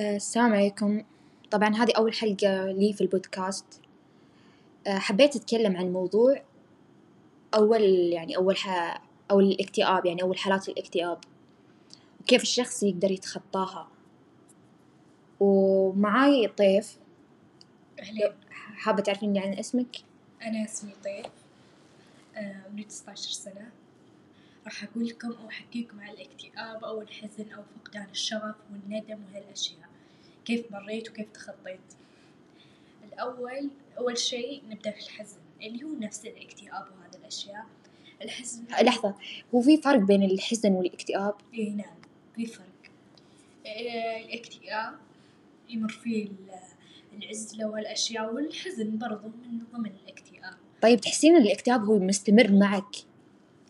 آه، السلام عليكم. طبعا هذه أول حلقة لي في البودكاست. آه، حبيت أتكلم عن موضوع أول يعني أول ح... أو الاكتئاب يعني أول حالات الاكتئاب وكيف الشخص يقدر يتخطاها. ومعاي طيف. أهلين. حابة تعرفيني عن اسمك؟ أنا اسمي طيف. آه، عمري 19 سنة. راح أقول لكم أو أحكيكم عن الاكتئاب أو الحزن أو فقدان الشغف والندم وهالأشياء. كيف مريت وكيف تخطيت. الأول أول شيء نبدأ في الحزن اللي هو نفس الاكتئاب وهذه الأشياء. الحزن لحظة. هو في فرق بين الحزن والاكتئاب؟ إيه نعم في فرق. آه، الاكتئاب يمر فيه ال- العزلة والأشياء والحزن برضو من ضمن الاكتئاب. طيب تحسين الاكتئاب هو مستمر معك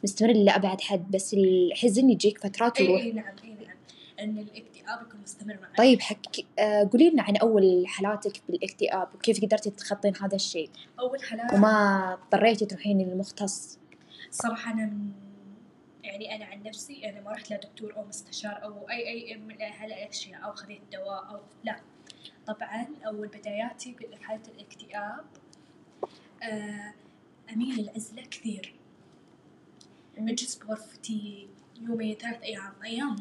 مستمر لأبعد حد بس الحزن يجيك فترات اي ويروح اي نعم اي نعم. إن الاكتئاب يكون مستمر معك. طيب حك آه، قولي لنا عن أول حالاتك بالاكتئاب وكيف قدرتي تتخطين هذا الشيء؟ أول حالات؟ وما اضطريتي تروحين للمختص؟ صراحة أنا من يعني أنا عن نفسي أنا ما رحت لدكتور أو مستشار أو أي أي من هالاشياء أو خذيت دواء أو لا. طبعا أول بداياتي بحالة الاكتئاب آه، أميل للعزلة كثير. أجلس بغرفتي يومين ثلاث أيام أيام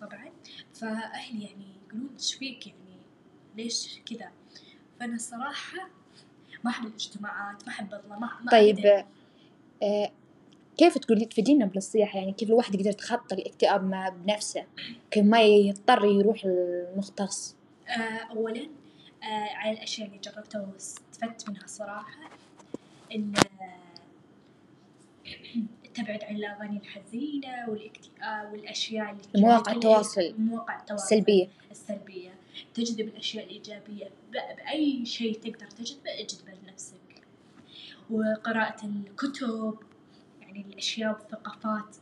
طبعا. فأهلي يعني يقولون إيش فيك يعني؟ ليش كذا؟ فأنا الصراحة ما أحب الاجتماعات ما أحب أطلع ما ما طيب. آه، كيف تقولي تفيدينا بالنصيحة؟ يعني كيف الواحد يقدر يتخطى الاكتئاب مع بنفسه كيف ما يضطر يروح للمختص آه، اولا آه، على الأشياء اللي جربتها واستفدت منها صراحة إن آه، تبعد عن الأغاني الحزينة والاكتئاب والأشياء اللي مواقع التواصل. مواقع التواصل السلبية السلبية. تجذب الأشياء الإيجابية ب- بأي شيء تقدر تجذبه اجذبه لنفسك وقراءة الكتب يعني الأشياء والثقافات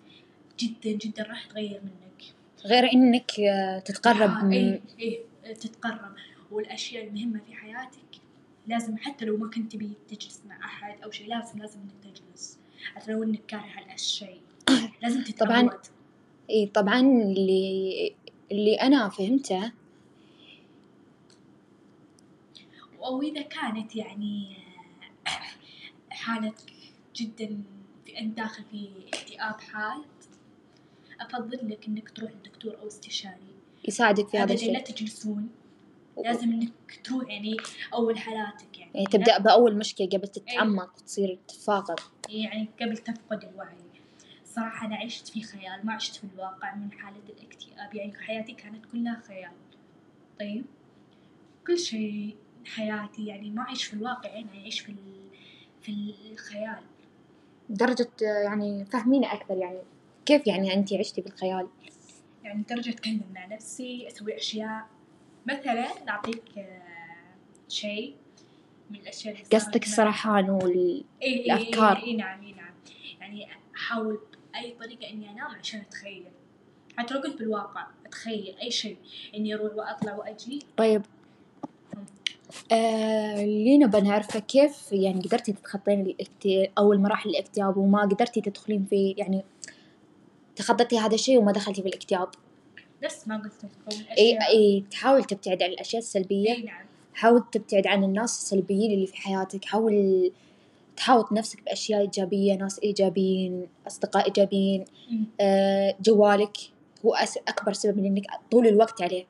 جدا جدا راح تغير منك. غير إنك آه، تتقرب آه، من إيه إيه تتقرب. والأشياء المهمة في حياتك لازم حتى لو ما كنت تبي تجلس مع أحد أو شيء لازم لازم إنك تجلس. حتى لو إنك كاره هالشيء لازم طبعاً. تتعود إي طبعا اللي اللي أنا فهمته أو إذا كانت يعني حالتك جدا في أنت داخل في اكتئاب حاد أفضل لك إنك تروح لدكتور أو استشاري. يساعدك في هذا أبدا لا الشيء. تجلسون. لازم إنك تروح يعني أول حالاتك يعني. يعني تبدأ بأول مشكلة قبل تتعمق وتصير تفاقد. يعني قبل تفقد الوعي. صراحة أنا عشت في خيال ما عشت في الواقع من حالة الاكتئاب يعني حياتي كانت كلها خيال. طيب؟ كل شيء حياتي يعني ما أعيش في الواقع يعني أعيش في في الخيال. درجة يعني فهميني أكثر يعني كيف يعني أنت عشتي بالخيال؟ يعني درجة أتكلم مع نفسي أسوي أشياء. مثلا نعطيك آه، شيء من الأشياء اللي قصدك. السرحان وال إيه إيه الأفكار. إيه, إيه نعم إيه نعم. يعني أحاول بأي طريقة إني أنام عشان أتخيل. حتى لو كنت بالواقع أتخيل أي شيء إني أروح وأطلع وأجي. طيب. آه اللي نبى نعرفه كيف يعني قدرتي تتخطين الاكتئاب أو المراحل الاكتئاب وما قدرتي تدخلين في يعني تخطيتي هذا الشيء وما دخلتي بالاكتئاب نفس ما قلت لكم إي إي تحاول تبتعد عن الأشياء السلبية. إيه نعم. حاول تبتعد عن الناس السلبيين اللي في حياتك. حاول تحاوط نفسك بأشياء إيجابية ناس إيجابيين أصدقاء إيجابيين أمم. آه جوالك هو أس أكبر سبب إنك طول الوقت عليه.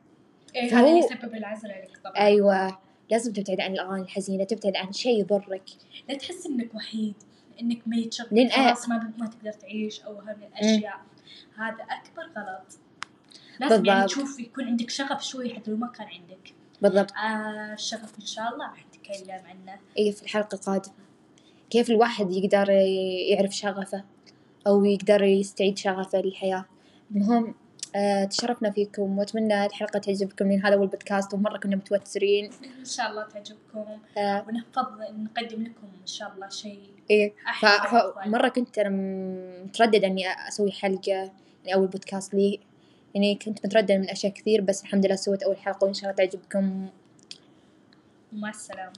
فهو- هذا اللي يسبب العزلة لك طبعا. أيوه. لازم تبتعد عن الاغاني الحزينة تبتعد عن شيء يضرك. لا تحس إنك وحيد إنك ميت لين خلاص ما ما تقدر تعيش أو هذه الأشياء. هذا أكبر غلط. لازم يعني بالضبط. تشوف يكون عندك شغف شوي حتى لو ما كان عندك. بالضبط. آه الشغف إن شاء الله راح نتكلم عنه. اي في الحلقة القادمة. كيف الواحد يقدر يعرف شغفه أو يقدر يستعيد شغفه للحياة. المهم آه تشرفنا فيكم وأتمنى الحلقة تعجبكم لأن هذا هو البودكاست ومرة كنا متوترين. إن شاء الله تعجبكم. آه. ونفضل نقدم لكم إن شاء الله شيء إيه. فمرة كنت أنا مترددة إني أسوي حلقة يعني أول بودكاست لي. يعني كنت مترددة من أشياء كثير بس الحمد لله سويت أول حلقة وإن شاء الله تعجبكم. ومع السلامة.